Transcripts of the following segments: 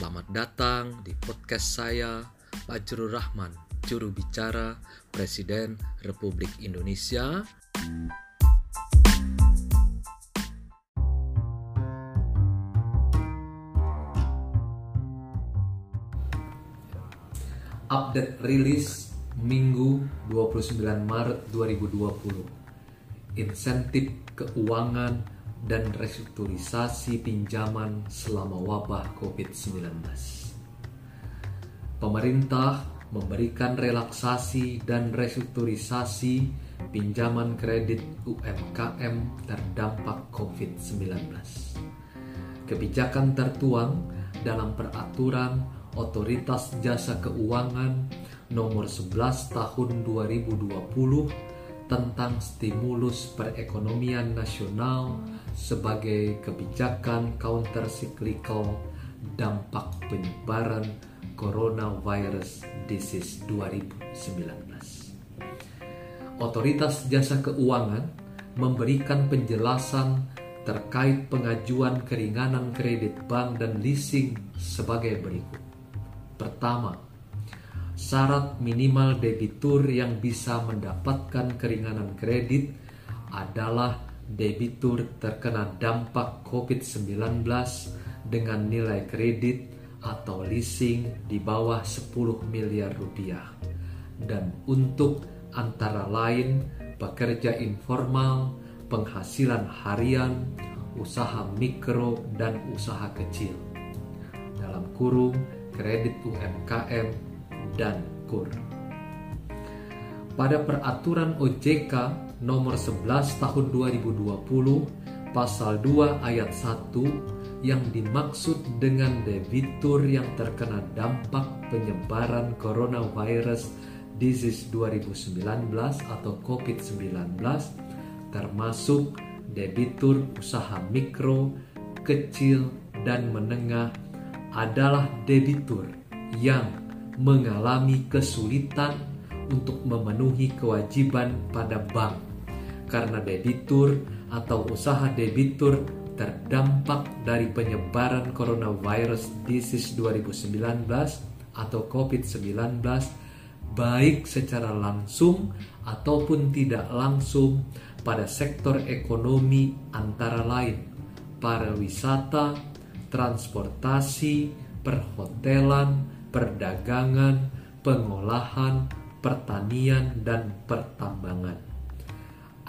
Selamat datang di podcast saya, Fajrul Rahman, juru bicara Presiden Republik Indonesia. Update rilis Minggu 29 Maret 2020. Insentif keuangan dan restrukturisasi pinjaman selama wabah COVID-19. Pemerintah memberikan relaksasi dan restrukturisasi pinjaman kredit UMKM terdampak COVID-19. Kebijakan tertuang dalam peraturan Otoritas Jasa Keuangan nomor 11 tahun 2020 tentang stimulus perekonomian nasional sebagai kebijakan counter cyclical dampak penyebaran coronavirus disease 2019. Otoritas Jasa Keuangan memberikan penjelasan terkait pengajuan keringanan kredit bank dan leasing sebagai berikut. Pertama, syarat minimal debitur yang bisa mendapatkan keringanan kredit adalah debitur terkena dampak COVID-19 dengan nilai kredit atau leasing di bawah 10 miliar rupiah. Dan untuk antara lain pekerja informal, penghasilan harian, usaha mikro dan usaha kecil. Dalam kurung kredit UMKM dan KUR. Pada peraturan OJK nomor 11 tahun 2020 pasal 2 ayat 1 yang dimaksud dengan debitur yang terkena dampak penyebaran coronavirus disease 2019 atau COVID-19 termasuk debitur usaha mikro, kecil, dan menengah adalah debitur yang mengalami kesulitan untuk memenuhi kewajiban pada bank karena debitur atau usaha debitur terdampak dari penyebaran coronavirus disease 2019 atau COVID-19 baik secara langsung ataupun tidak langsung pada sektor ekonomi antara lain pariwisata, transportasi, perhotelan, perdagangan, pengolahan, pertanian, dan pertambangan.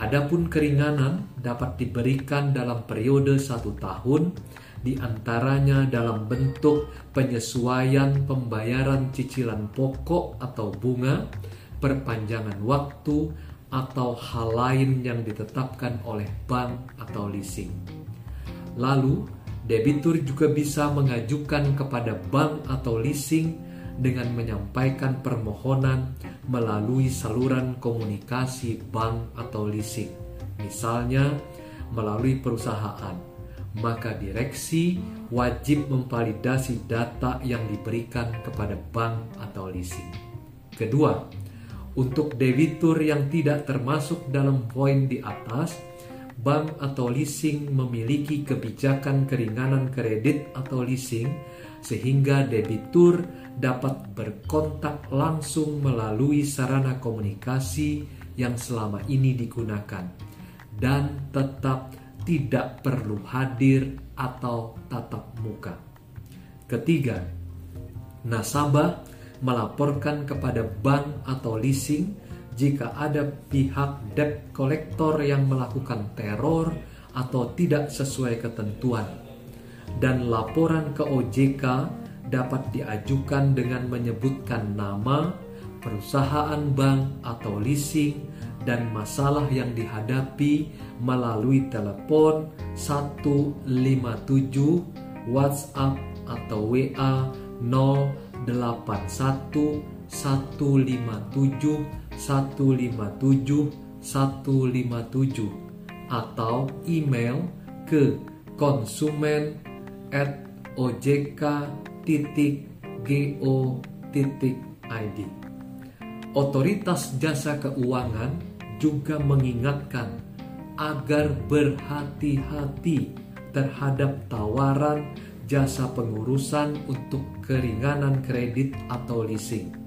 Adapun keringanan dapat diberikan dalam periode satu tahun, di antaranya dalam bentuk penyesuaian pembayaran cicilan pokok atau bunga, perpanjangan waktu, atau hal lain yang ditetapkan oleh bank atau leasing. Lalu, debitur juga bisa mengajukan kepada bank atau leasing dengan menyampaikan permohonan melalui saluran komunikasi bank atau leasing, misalnya melalui perusahaan. Maka direksi wajib memvalidasi data yang diberikan kepada bank atau leasing. Kedua, untuk debitur yang tidak termasuk dalam poin di atas, bank atau leasing memiliki kebijakan keringanan kredit atau leasing sehingga debitur dapat berkontak langsung melalui sarana komunikasi yang selama ini digunakan dan tetap tidak perlu hadir atau tatap muka. Ketiga, nasabah melaporkan kepada bank atau leasing jika ada pihak debt collector yang melakukan teror atau tidak sesuai ketentuan. Dan laporan ke OJK dapat diajukan dengan menyebutkan nama, perusahaan bank atau leasing, dan masalah yang dihadapi melalui telepon 157, WhatsApp atau WA 081 157 157 157 atau email ke konsumen at ojk.go.id. Otoritas Jasa Keuangan juga mengingatkan agar berhati-hati terhadap tawaran jasa pengurusan untuk keringanan kredit atau leasing.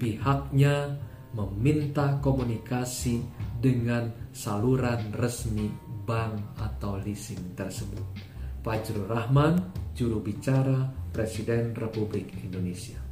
Pihaknya meminta komunikasi dengan saluran resmi bank atau leasing tersebut. Fajrul Rahman, juru bicara Presiden Republik Indonesia.